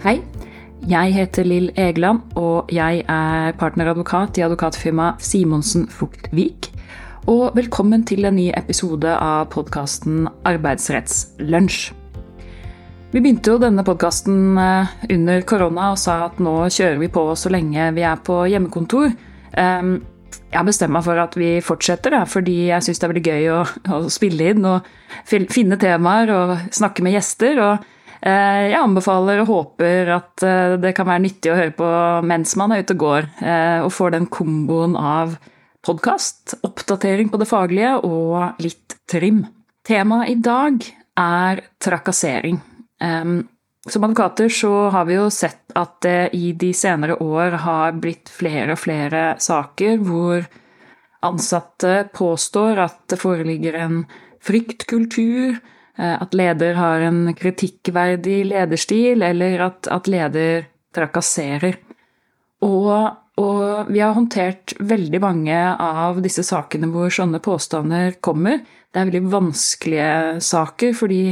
Hei, jeg heter Lill Egeland, og jeg er partneradvokat i advokatfirmaet Simonsen Fugtvik. Og velkommen til en ny episode av podkasten Arbeidsrettslunsj. Vi begynte jo denne podkasten eh, under korona og sa at nå kjører vi på så lenge vi er på hjemmekontor. Jeg bestemmer meg for at vi fortsetter, fordi jeg syns det er veldig gøy å, å, spille inn og finne temaer og snakke med gjester. og jeg anbefaler og håper at eh, det kan være nyttig å høre på mens man er ute og går, og får den komboen av podkast, oppdatering på det faglige og litt trim. Temaet i dag er trakassering. Som advokater så har vi jo sett at det i de senere år har blitt flere og flere saker hvor ansatte påstår at det foreligger en fryktkultur, eh, at leder har en kritikkverdig lederstil, eller at, at leder trakasserer. Og, og, vi har håndtert veldig mange av disse sakene hvor sånne påstander kommer. Det er veldig vanskelige saker, fordi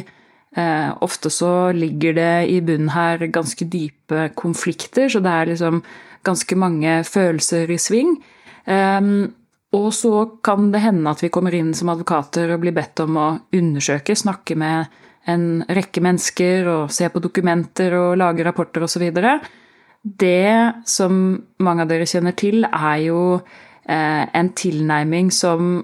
Eh, ofte så ligger det i bunnen her ganske dype konflikter, så det er liksom ganske mange følelser i sving. Eh, og så kan det hende at vi kommer inn som advokater og blir bedt om å undersøke, snakke med en rekke mennesker og se på dokumenter og lage rapporter osv. Det som mange av dere kjenner til, er jo eh, en tilnærming som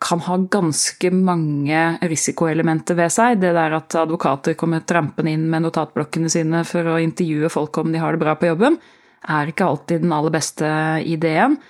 kan ha ganske mange risikoelementer ved seg. Det der at advokater kommer trampende inn med notatblokkene sine for å intervjue folk om de har det bra på jobben, er ikke alltid den aller beste ideen.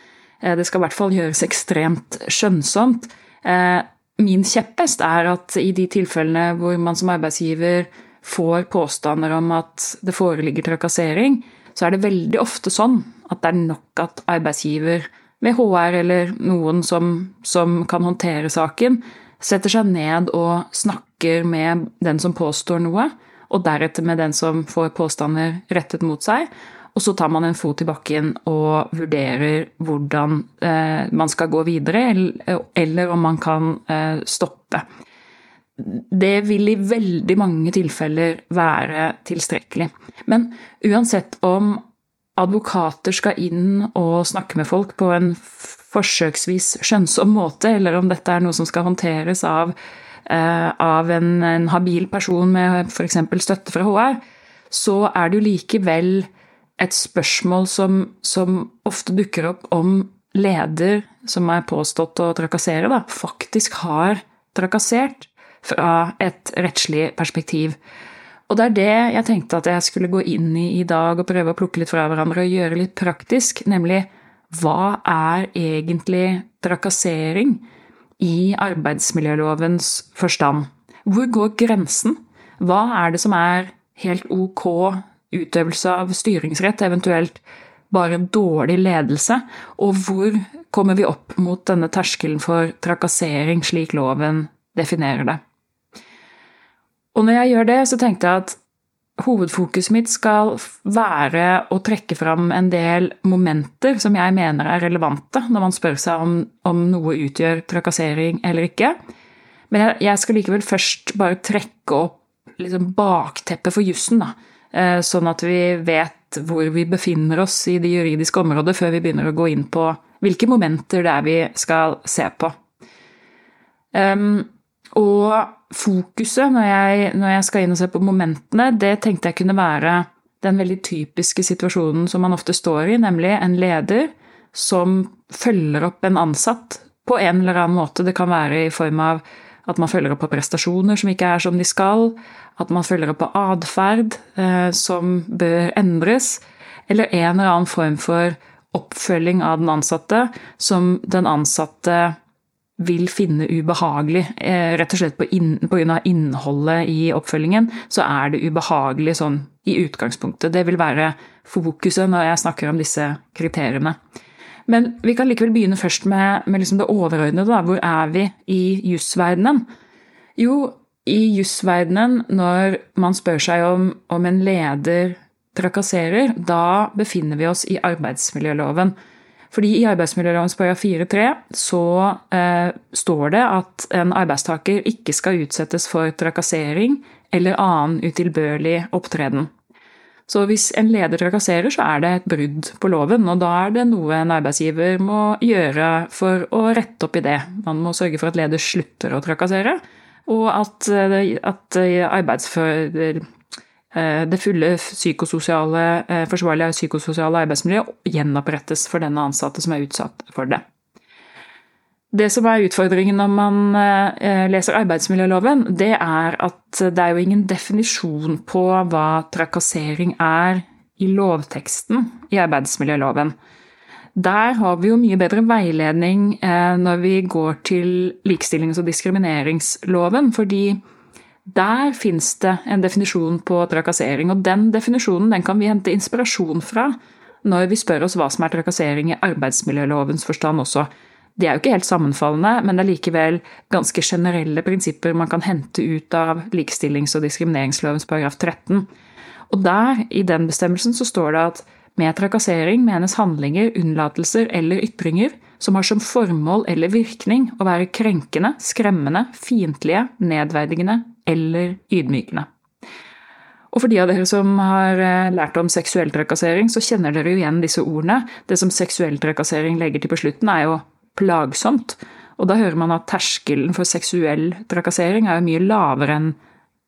Eh, det skal i hvert fall gjøres ekstremt skjønnsomt. Eh, min kjepphest er at i de tilfellene hvor man som arbeidsgiver får påstander om at det foreligger trakassering, så er det veldig ofte sånn at det er nok at arbeidsgiver med HR eller noen som, som, kan håndtere saken, setter seg ned og snakker med den som påstår noe, og deretter med den som får påstander rettet mot seg. Og så tar man en fot i bakken og vurderer hvordan eh, man skal gå videre, eller, om man kan eh, stoppe. Det vil i veldig mange tilfeller være tilstrekkelig. Men uansett om advokater skal inn og snakke med folk på en forsøksvis skjønnsom måte, eller om dette er noe som skal håndteres av, eh, av en, en, habil person med f.eks. støtte fra HR, så er det jo likevel et spørsmål som, som, ofte dukker opp om leder som er påstått å trakassere, da, faktisk har trakassert fra et rettslig perspektiv. Og det er det jeg tenkte at jeg skulle gå inn i i dag og prøve å plukke litt fra hverandre og gjøre litt praktisk, nemlig hva er egentlig trakassering i arbeidsmiljølovens forstand? Hvor går grensen? Hva er det som er helt ok utøvelse av styringsrett, eventuelt bare dårlig ledelse? Og hvor kommer vi opp mot denne terskelen for trakassering, slik loven definerer det? Og når jeg gjør det, så tenkte jeg at hovedfokuset mitt skal være å trekke fram en del momenter som jeg mener er relevante når man spør seg om, om noe utgjør trakassering eller ikke. Men jeg, skal likevel først bare trekke opp liksom bakteppet for jussen, eh, sånn at vi vet hvor vi befinner oss i det juridiske området før vi begynner å gå inn på hvilke momenter det er vi skal se på. Og fokuset når jeg, når jeg, skal inn og se på momentene, det tenkte jeg kunne være den veldig typiske situasjonen som man ofte står i, nemlig en leder som følger opp en ansatt på en eller annen måte. Det kan være i form av at man følger opp på prestasjoner som ikke er som de skal, at man følger opp på atferd eh, som bør endres, eller en eller annen form for oppfølging av den ansatte som den ansatte vil finne ubehagelig, eh, rett og slett på grunn av innholdet i oppfølgingen, så er det ubehagelig sånn i utgangspunktet. Det vil være fokuset når jeg snakker om disse kriteriene. Men vi kan likevel begynne først med, med liksom det overordnede. Hvor er vi i jusverdenen? Jo, i jusverdenen, når man spør seg om, om en leder trakasserer, da befinner vi oss i arbeidsmiljøloven. Fordi i arbeidsmiljøloven § 4-3 så eh, står det at en arbeidstaker ikke skal utsettes for trakassering eller annen utilbørlig opptreden. Så hvis en leder trakasserer, så er det et brudd på loven, og da er det noe en arbeidsgiver må gjøre for å rette opp i det. Man må sørge for at leder slutter å trakassere, og at, at arbeidsfører det fulle psykososiale, forsvarlige psykososiale arbeidsmiljøet gjenopprettes for denne ansatte som er utsatt for det. Det som er utfordringen når man eh, leser arbeidsmiljøloven, det er at det er jo ingen definisjon på hva trakassering er i lovteksten i arbeidsmiljøloven. Der har vi jo mye bedre veiledning eh, når vi går til likestillings- og diskrimineringsloven, fordi der fins det en definisjon på trakassering, og den definisjonen den kan vi hente inspirasjon fra når vi spør oss hva som er trakassering i arbeidsmiljølovens forstand også. De er jo ikke helt sammenfallende, men det er likevel ganske generelle prinsipper man kan hente ut av likestillings- og diskrimineringslovens paragraf 13. Og der, i den bestemmelsen, så står det at med trakassering menes handlinger, unnlatelser eller ytringer som har som formål eller virkning å være krenkende, skremmende, fiendtlige, nedverdigende eller ydmykende. Og for de av dere som har eh, lært om seksuell trakassering, så kjenner dere jo igjen disse ordene. Det som seksuell trakassering legger til på slutten, er jo plagsomt. Og da hører man at terskelen for seksuell trakassering er mye lavere enn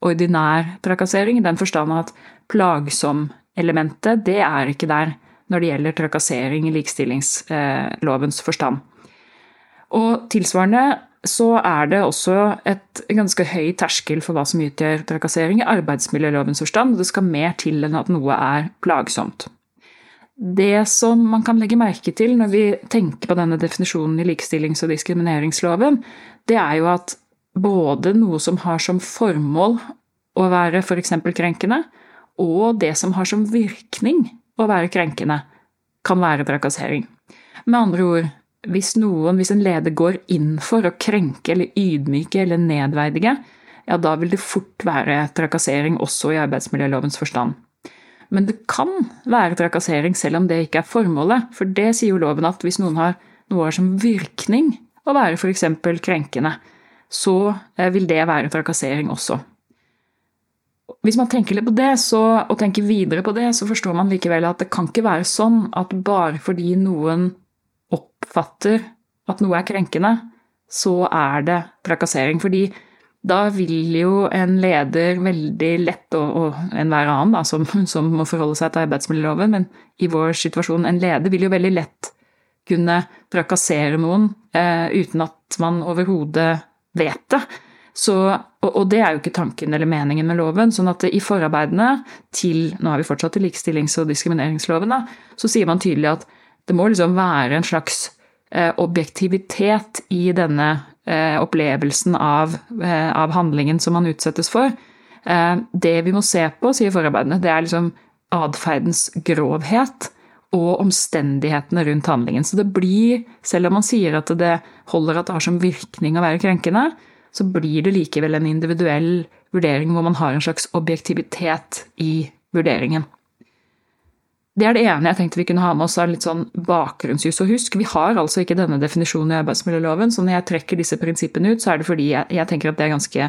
ordinær trakassering, i den forstand at plagsom-elementet, det er ikke der når det gjelder trakassering i likestillingslovens forstand. Og tilsvarende så er det også et ganske høy terskel for hva som utgjør trakassering i arbeidsmiljølovens forstand. og Det skal mer til enn at noe er plagsomt. Det som man kan legge merke til når vi tenker på denne definisjonen i likestillings- og diskrimineringsloven, det er jo at både noe som har som formål å være f.eks. krenkende, og det som har som virkning å være krenkende, kan være trakassering. Med andre ord, hvis noen, hvis en leder går inn for å krenke eller ydmyke eller nedverdige, ja, da vil det fort være trakassering også i arbeidsmiljølovens forstand. Men det kan være trakassering selv om det ikke er formålet, for det sier jo loven at hvis noen har noe som virkning å være f.eks. krenkende, så eh, vil det være trakassering også. Hvis man tenker litt på det, så, og tenker videre på det, så forstår man likevel at det kan ikke være sånn at bare fordi noen oppfatter at noe er krenkende, så er det trakassering. Fordi da vil jo en leder veldig lett, og, og enhver annen da, som, som, må forholde seg til arbeidsmiljøloven, men i vår situasjon, en leder vil jo veldig lett kunne trakassere noen eh, uten at man overhodet vet det. Så, og, og, det er jo ikke tanken eller meningen med loven. sånn at i forarbeidene til Nå har vi fortsatt til likestillings- og diskrimineringsloven, da, så sier man tydelig at det må liksom være en slags eh, objektivitet i denne opplevelsen av, eh, av, handlingen som man utsettes for. Eh, det vi må se på, sier forarbeidene, det er liksom atferdens grovhet og omstendighetene rundt handlingen. Så det blir, selv om man sier at det holder at det har som virkning å være krenkende, så blir det likevel en individuell vurdering hvor man har en slags objektivitet i vurderingen. Det er det ene jeg tenkte vi kunne ha med oss av litt sånn bakgrunnsjus. Og husk, vi har altså ikke denne definisjonen i arbeidsmiljøloven, så når jeg trekker disse prinsippene ut, så er det fordi jeg, jeg tenker at det er ganske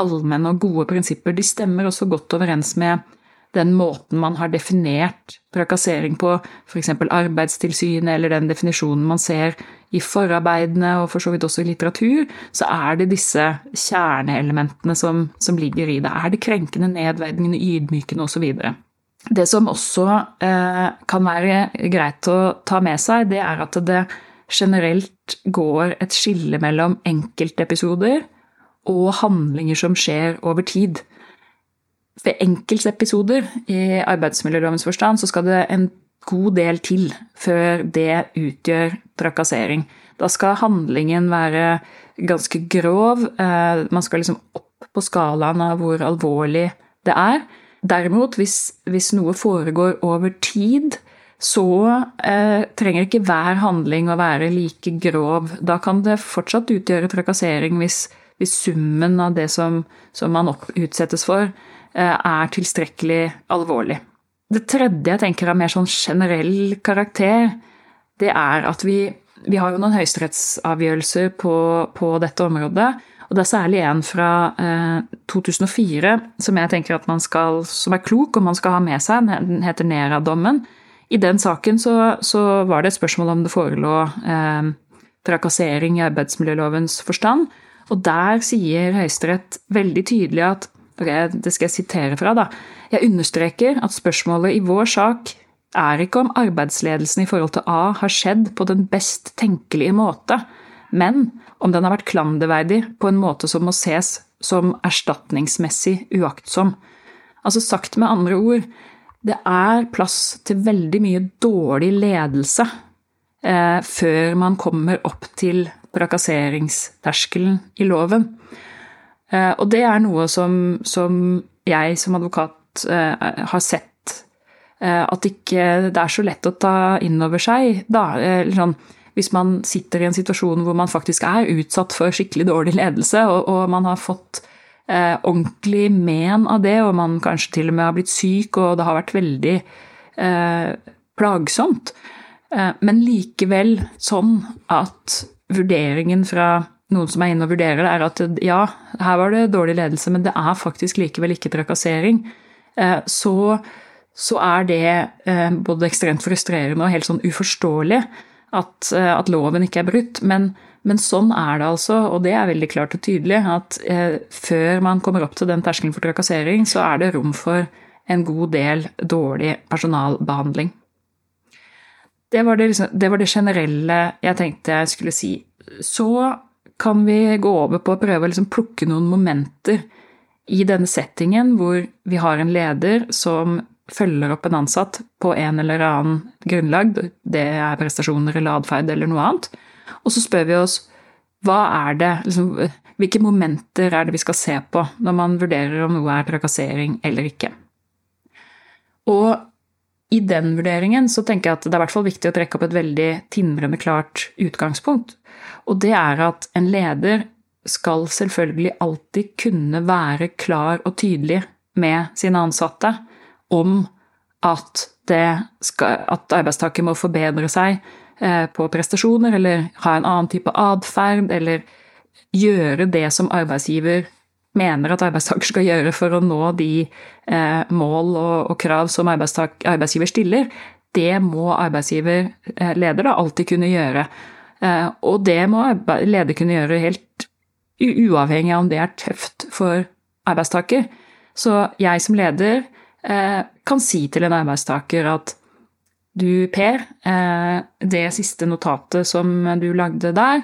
allmenne og gode prinsipper. De stemmer også godt overens med den måten man har definert trakassering på, f.eks. Arbeidstilsynet, eller den definisjonen man ser i forarbeidene og for så vidt også i litteratur, så er det disse kjerneelementene som, som ligger i det. Er det krenkende, nedverdigende, ydmykende osv.? Det som også eh, kan være greit å ta med seg, det er at det generelt går et skille mellom enkeltepisoder og handlinger som skjer over tid. Ved enkeltepisoder i arbeidsmiljølovens forstand så skal det en god del til før det utgjør trakassering. Da skal handlingen være ganske grov. Eh, man skal liksom opp på skalaen av hvor alvorlig det er. Derimot, hvis, hvis noe foregår over tid, så eh, trenger ikke hver handling å være like grov. Da kan det fortsatt utgjøre trakassering hvis, hvis summen av det som, som man opp, utsettes for, eh, er tilstrekkelig alvorlig. Det tredje jeg tenker av mer sånn generell karakter, det er at vi, vi har jo noen høyesterettsavgjørelser på, på dette området. Og det er særlig en fra eh, 2004 som jeg tenker at man skal, som er klok og man skal ha med seg. Den heter Nera-dommen. I den saken så, så, var det et spørsmål om det forelå eh, trakassering i arbeidsmiljølovens forstand. Og der sier Høyesterett veldig tydelig at ok, Det skal jeg sitere fra, da. Jeg understreker at spørsmålet i vår sak er ikke om arbeidsledelsen i forhold til A har skjedd på den best tenkelige måte, men om den har vært klanderverdig på en måte som må ses som erstatningsmessig uaktsom. Altså sagt med andre ord, det er plass til veldig mye dårlig ledelse eh, før man kommer opp til trakasseringsterskelen i loven. Eh, og det er noe som, som jeg som advokat eh, har sett Eh, at ikke det er så lett å ta inn over seg. Da, sånn, hvis man sitter i en situasjon hvor man faktisk er utsatt for skikkelig dårlig ledelse, og, og man har fått eh, ordentlig men av det, og man kanskje til og med har blitt syk, og det har vært veldig eh, plagsomt. Eh, men likevel sånn at vurderingen fra noen som er inne og vurderer det, er at ja, her var det dårlig ledelse, men det er faktisk likevel ikke trakassering. Eh, så så er det eh, både ekstremt frustrerende og helt sånn uforståelig at, eh, at loven ikke er brutt. Men, men, sånn er det altså, og det er veldig klart og tydelig, at eh, før man kommer opp til den terskelen for trakassering, så er det rom for en god del dårlig personalbehandling. Det var det, liksom, det var det, generelle jeg tenkte jeg skulle si. Så kan vi gå over på å prøve å liksom plukke noen momenter i denne settingen hvor vi har en leder som følger opp en ansatt på en eller annen grunnlag, det er prestasjoner eller atferd eller noe annet, og så spør vi oss hva er det, liksom, hvilke momenter er det vi skal se på når man vurderer om noe er trakassering eller ikke. Og i den vurderingen så tenker jeg at det er hvert fall viktig å trekke opp et veldig tindrende klart utgangspunkt. Og det er at en leder skal selvfølgelig alltid kunne være klar og tydelig med sine ansatte om at, skal, at arbeidstaker må forbedre seg eh, på prestasjoner, eller ha en annen type atferd, eller gjøre det som arbeidsgiver mener at arbeidstaker skal gjøre for å nå de eh, mål og, krav som arbeidsgiver stiller, det må arbeidsgiver, eh, leder, da, alltid kunne gjøre. Og det må leder kunne gjøre helt uavhengig av om det er tøft for arbeidstaker. Så jeg som leder kan si til en arbeidstaker at du, Per, eh, det siste notatet som du lagde der,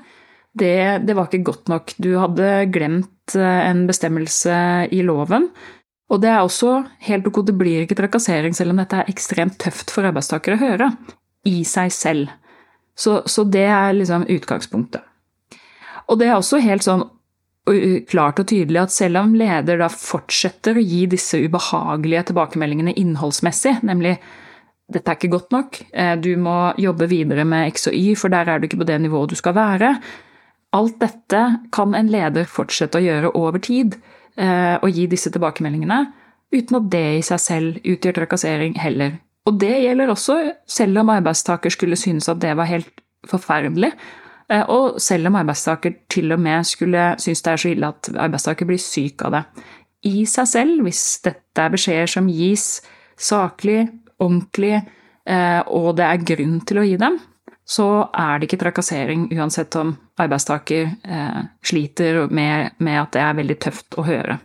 det, det, var ikke godt nok. Du hadde glemt eh, en bestemmelse i loven. Og det er også helt ok, det blir ikke trakassering selv om dette er ekstremt tøft for arbeidstakere å høre. I seg selv. Så, så det er liksom utgangspunktet. Og det er også helt sånn klart og tydelig at selv om leder da fortsetter å gi disse ubehagelige tilbakemeldingene innholdsmessig, nemlig dette er ikke godt nok, eh, du må jobbe videre med X og Y, for der er du ikke på det nivået du skal være. Alt dette kan en leder fortsette å gjøre over tid, eh, og gi disse tilbakemeldingene, uten at det i seg selv utgjør trakassering heller. Og det gjelder også selv om arbeidstaker skulle synes at det var helt forferdelig, og selv om arbeidstaker til og med skulle synes det er så ille at arbeidstaker blir syk av det. I seg selv, hvis dette er beskjeder som gis saklig, ordentlig, eh, og det er grunn til å gi dem, så er det ikke trakassering uansett om arbeidstaker eh, sliter med, med at det er veldig tøft å høre.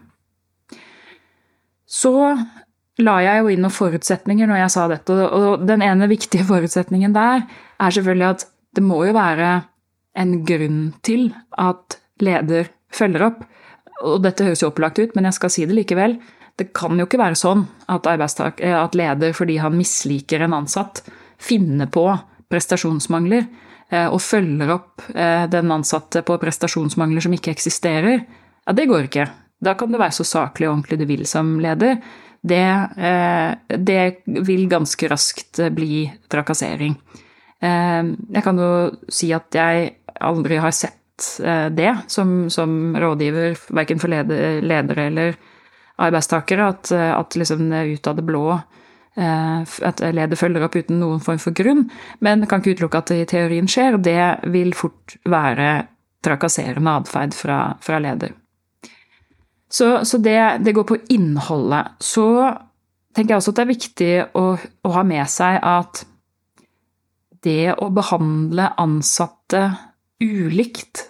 Så la jeg jo inn noen forutsetninger når jeg sa dette, og den ene viktige forutsetningen der er selvfølgelig at det må jo være en grunn til at leder følger opp. Og dette høres jo opplagt ut, men jeg skal si det likevel. Det kan jo ikke være sånn at, eh, at leder, fordi han misliker en ansatt, finner på prestasjonsmangler eh, og følger opp eh, den ansatte på prestasjonsmangler som ikke eksisterer. Ja, det går ikke. Da kan du være så saklig og ordentlig du vil som leder. Det, det vil ganske raskt bli trakassering. Jeg kan jo si at jeg aldri har sett eh, det som, som rådgiver, verken for ledere eller arbeidstakere, at, eh, at liksom ut av det blå eh, at leder følger opp uten noen form for grunn. Men kan ikke utelukke at det i teorien skjer. Det vil fort være trakasserende atferd fra, fra, leder. Så, så det, det, går på innholdet. Så tenker jeg også at det er viktig å, å ha med seg at det å behandle ansatte ulikt,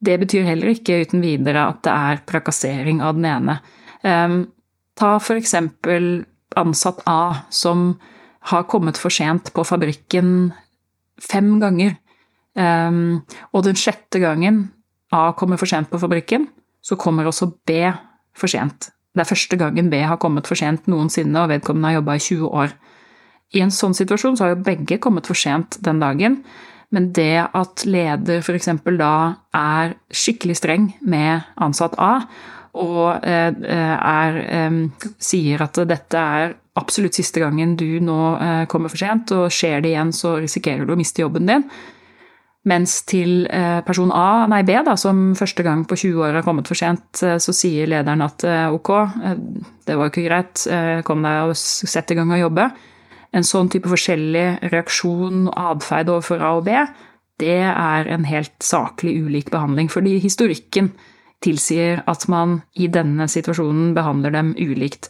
det betyr heller ikke uten videre at det er trakassering av den ene. Um, ta for eksempel ansatt A som har kommet for sent på fabrikken fem ganger. Um, og den sjette gangen A kommer for sent på fabrikken, så kommer også B for sent. Det er første gangen B har kommet for sent noensinne, og vedkommende har jobba i 20 år. I en sånn situasjon så har jo begge kommet for sent den dagen, men det at leder f.eks. da er skikkelig streng med ansatt A, og eh, er, sier at dette er absolutt siste gangen du nå eh, kommer for sent, og skjer det igjen, så risikerer du å miste jobben din. Mens til eh, person A, nei B, da, som første gang på 20 år har kommet for sent, så sier lederen at ok, det var jo ikke greit, kom deg og sett i gang og jobbe en sånn type forskjellig reaksjon og atferd overfor A og B, det er en helt saklig ulik behandling. Fordi historikken tilsier at man i denne situasjonen behandler dem ulikt.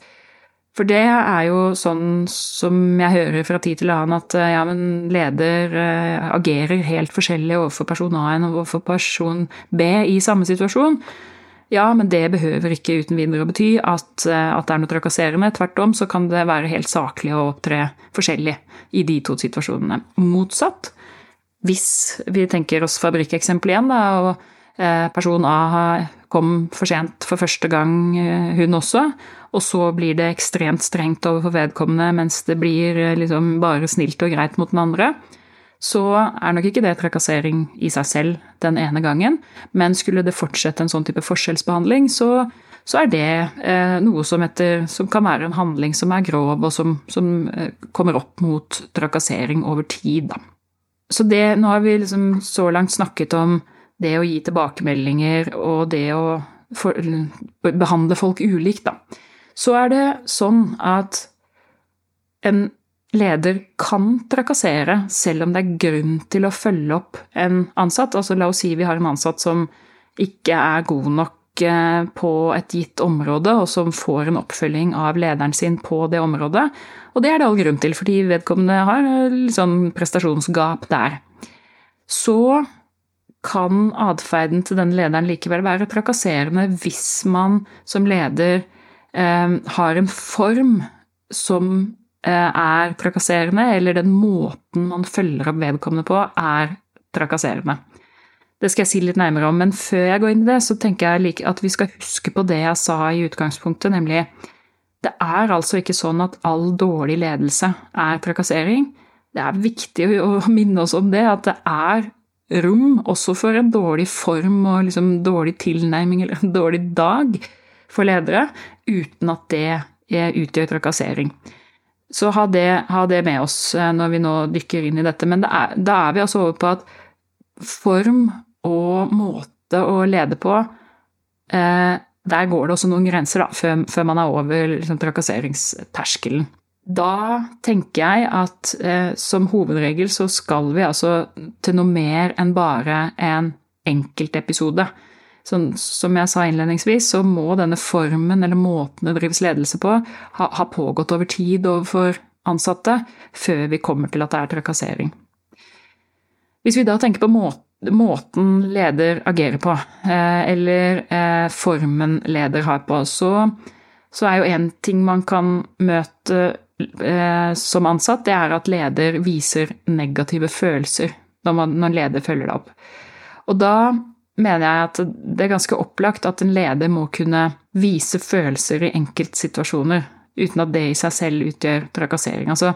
For det er jo sånn som jeg hører fra tid til annen, at ja, men leder eh, agerer helt forskjellig overfor person A enn overfor person B i samme situasjon. Ja, men det behøver ikke uten videre å bety at, eh, at, det er noe trakasserende. Tvert om så kan det være helt saklig å opptre forskjellig i de to situasjonene. Motsatt, hvis vi tenker oss fabrikkeksempelet igjen, da, og eh, person A kom for sent for første gang, eh, hun også, og så blir det ekstremt strengt overfor vedkommende, mens det blir liksom bare snilt og greit mot den andre, så er nok ikke det trakassering i seg selv den ene gangen, men skulle det fortsette en sånn type forskjellsbehandling, så, så er det eh, noe som, etter, som, kan være en handling som er grov, og som, som eh, kommer opp mot trakassering over tid. Da. Så det, nå har vi liksom så langt snakket om det å gi tilbakemeldinger og det å for, behandle folk ulikt, da. Så er det sånn at en leder kan trakassere selv om det er grunn til å følge opp en ansatt. Altså la oss si vi har en ansatt som ikke er god nok eh, på et gitt område, og som får en oppfølging av lederen sin på det området. Og det er det all grunn til, fordi vedkommende har litt sånn prestasjonsgap der. Så kan atferden til den lederen likevel være trakasserende hvis man som leder eh, har en form som Eh, er trakasserende, eller den måten man følger opp vedkommende på, er trakasserende. Det skal jeg si litt nærmere om, men før jeg går inn i det, så tenker jeg at vi skal huske på det jeg sa i utgangspunktet, nemlig det er altså ikke sånn at all dårlig ledelse er trakassering. Det er viktig å minne oss om det, at det er rom også for en dårlig form og liksom dårlig tilnærming eller en dårlig dag for ledere, uten at det utgjør trakassering. Så ha det, ha det, med oss eh, når vi nå dykker inn i dette. Men det er, da er vi altså over på at form og måte å lede på eh, Der går det også noen grenser, da, før, før man er over liksom, trakasseringsterskelen. Da tenker jeg at eh, som hovedregel så skal vi altså til noe mer enn bare en enkeltepisode. Sånn, som jeg sa innledningsvis, så må denne formen eller måten det drives ledelse på, ha, ha pågått over tid overfor ansatte før vi kommer til at det er trakassering. Hvis vi da tenker på måten måten leder agerer på, eh, eller eh, formen leder har på, så, så er jo én ting man kan møte eh, som ansatt, det er at leder viser negative følelser når, man, når leder følger det opp. Og da mener jeg at det er ganske opplagt at en leder må kunne vise følelser i enkeltsituasjoner, uten at det i seg selv utgjør trakassering. Altså,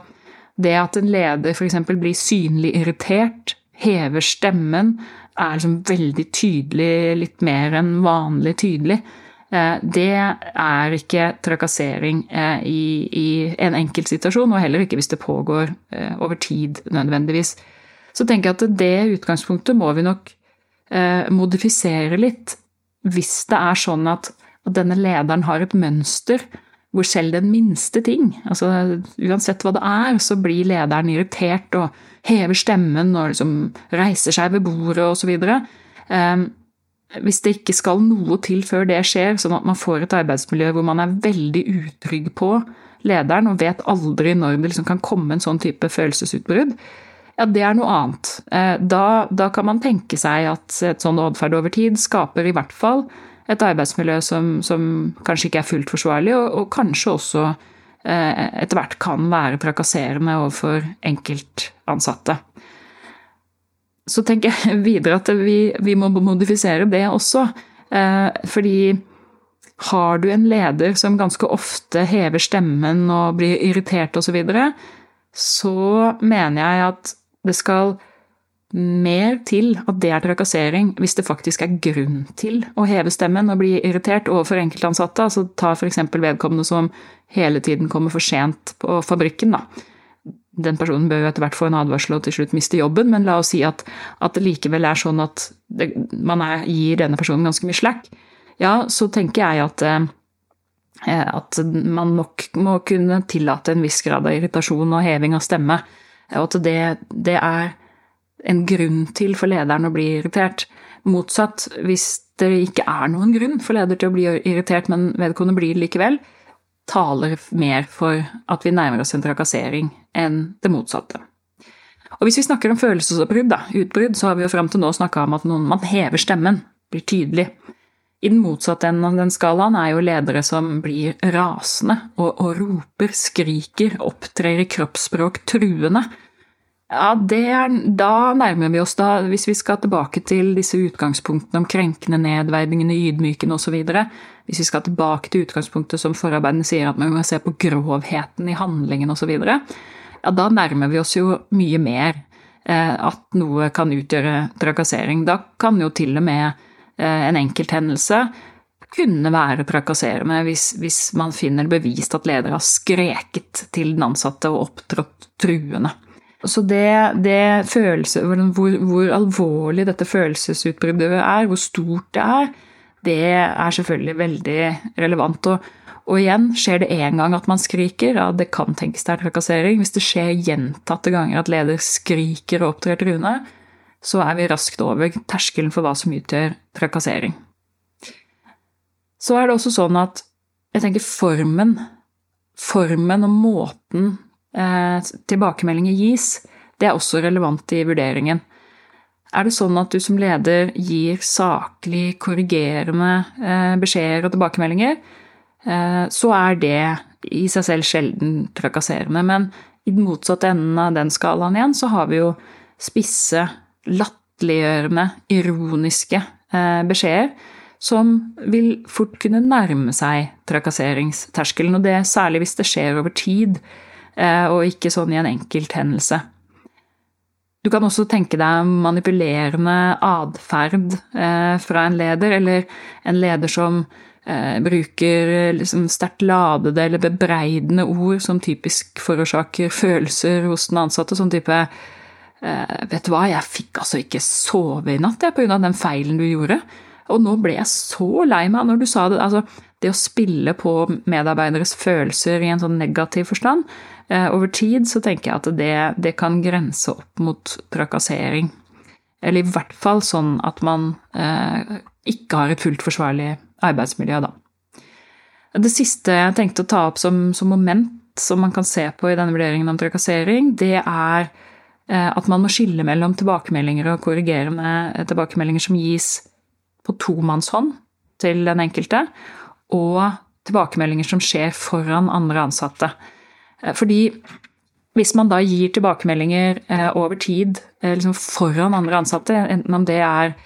det at en leder f.eks. blir synlig irritert, hever stemmen, er liksom veldig tydelig, litt mer enn vanlig tydelig, eh, det er ikke trakassering eh, i, i en enkeltsituasjon, og heller ikke hvis det pågår eh, over tid nødvendigvis. Så tenker jeg at det utgangspunktet må vi nok modifisere litt hvis det er sånn at, at denne lederen har et mønster hvor selv den minste ting, altså uansett hva det er, så blir lederen irritert og hever stemmen og liksom reiser seg ved bordet osv. eh, hvis det ikke skal noe til før det skjer, sånn at man får et arbeidsmiljø hvor man er veldig utrygg på lederen og vet aldri når det liksom kan komme en sånn type følelsesutbrudd, ja, det er noe annet. Eh, da, da kan man tenke seg at et sånn atferd over tid skaper i hvert fall et arbeidsmiljø som, som kanskje ikke er fullt forsvarlig, og, og kanskje også eh, etter hvert kan være trakasserende overfor enkeltansatte. Så tenker jeg videre at vi, vi må modifisere det også. Eh, fordi har du en leder som ganske ofte hever stemmen og blir irritert osv., så, videre, så mener jeg at det skal mer til at det er trakassering hvis det faktisk er grunn til å heve stemmen og bli irritert overfor enkeltansatte. Altså ta f.eks. vedkommende som hele tiden kommer for sent på fabrikken. da den personen bør jo etter hvert få en advarsel og til slutt miste jobben, men la oss si at, at det likevel er sånn at det, man er, gir denne personen ganske mye slack. Ja, så tenker jeg at, eh, at man nok må kunne tillate en viss grad av irritasjon og heving av stemme. Og at det, det er en grunn til for lederen å bli irritert. Motsatt, hvis det ikke er noen grunn for leder til å bli irritert, men vedkommende blir det likevel, taler mer for at vi nærmer oss en trakassering enn det motsatte. Og hvis vi snakker om følelsesutbrudd, utbrudd, så har vi jo fram til nå snakka om at noen, man hever stemmen, blir tydelig. I den motsatte enden av den skalaen er jo ledere som blir rasende og, og roper, skriker, opptrer i kroppsspråk truende ja, er, da nærmer vi oss da, hvis vi skal tilbake til disse utgangspunktene om krenkende, nedverdigende, ydmykende osv. Hvis vi skal tilbake til utgangspunktet som forarbeidene sier at vi må se på grovheten i handlingen osv., ja, da nærmer vi oss jo mye mer eh, at noe kan utgjøre trakassering. Da kan jo til og med en enkelthendelse kunne være trakasserende hvis, hvis man finner bevist at leder har skreket til den ansatte og opptrådt truende. Så det, det følelse, hvor, hvor, alvorlig dette følelsesutbruddet er, hvor stort det er, det er selvfølgelig veldig relevant. Og, og igjen, skjer det én gang at man skriker, ja, det kan tenkes det er trakassering. Hvis det skjer gjentatte ganger at leder skriker og opptrer truende, så er vi raskt over terskelen for hva som utgjør trakassering. Så er det også sånn at jeg tenker formen, formen og måten eh, tilbakemeldinger gis, det er også relevant i vurderingen. Er det sånn at du som leder gir saklig korrigerende eh, beskjeder og tilbakemeldinger, eh, så er det i seg selv sjelden trakasserende. Men i den motsatte enden av den skalaen igjen, så har vi jo spisse, latterliggjørende, ironiske eh, beskjeder som vil fort kunne nærme seg trakasseringsterskelen. Og det særlig hvis det skjer over tid. Eh, og ikke sånn i en enkelt hendelse. Du kan også tenke deg manipulerende atferd eh, fra en leder, eller en leder som bruker liksom sterkt ladede eller bebreidende ord som typisk forårsaker følelser hos den ansatte. Sånn type Vet du hva, jeg fikk altså ikke sove i natt jeg, pga. den feilen du gjorde. Og nå ble jeg så lei meg når du sa det. Altså, det å spille på medarbeideres følelser i en sånn negativ forstand, Eh, over tid så tenker jeg at det, det, kan grense opp mot trakassering. Eller i hvert fall sånn at man eh, ikke har et fullt forsvarlig arbeidsmiljø, da. Det siste jeg tenkte å ta opp som, som moment som man kan se på i denne vurderingen om trakassering, det er eh, at man må skille mellom tilbakemeldinger og korrigerende tilbakemeldinger som gis på tomannshånd til den enkelte, og tilbakemeldinger som skjer foran andre ansatte. Eh, fordi hvis man da gir tilbakemeldinger eh, over tid eh, liksom foran andre ansatte, enten om det er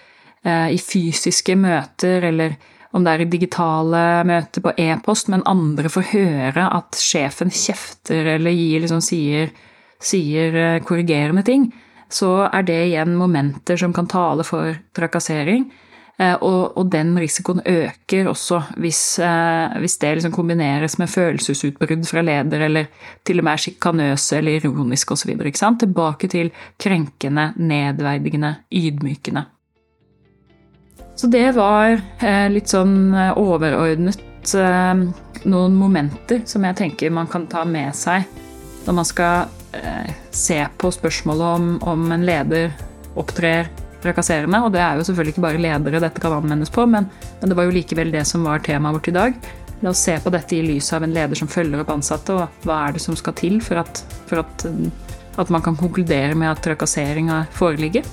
i fysiske møter eller om det er i digitale møter på e-post, men andre får høre at sjefen kjefter eller gir, liksom, sier, sier korrigerende ting, så er det igjen momenter som kan tale for trakassering. Eh, og, og, den risikoen øker også hvis, eh, hvis det liksom kombineres med følelsesutbrudd fra leder, eller til og med er sjikanøse eller ironiske osv. Tilbake til krenkende, nedverdigende, ydmykende. Så det var eh, litt sånn overordnet noen momenter som jeg tenker man kan ta med seg når man skal se på spørsmålet om, om en leder opptrer trakasserende. Og det er jo selvfølgelig ikke bare ledere dette kan anvendes på, men, men det var jo likevel det som var temaet vårt i dag. La oss se på dette i lys av en leder som følger opp ansatte, og hva er det som skal til for at, for at, at man kan konkludere med at trakassering foreligger.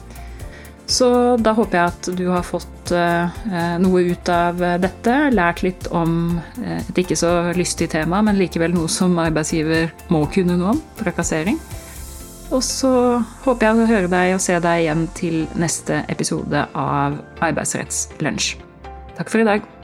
Så da håper jeg at du har fått uh, noe ut av dette, lært litt om et ikke så lystig tema, men likevel noe som arbeidsgiver må kunne noe om, trakassering. Og så håper jeg å høre deg og se deg igjen til neste episode av Arbeidsrettslunsj. Takk for i dag.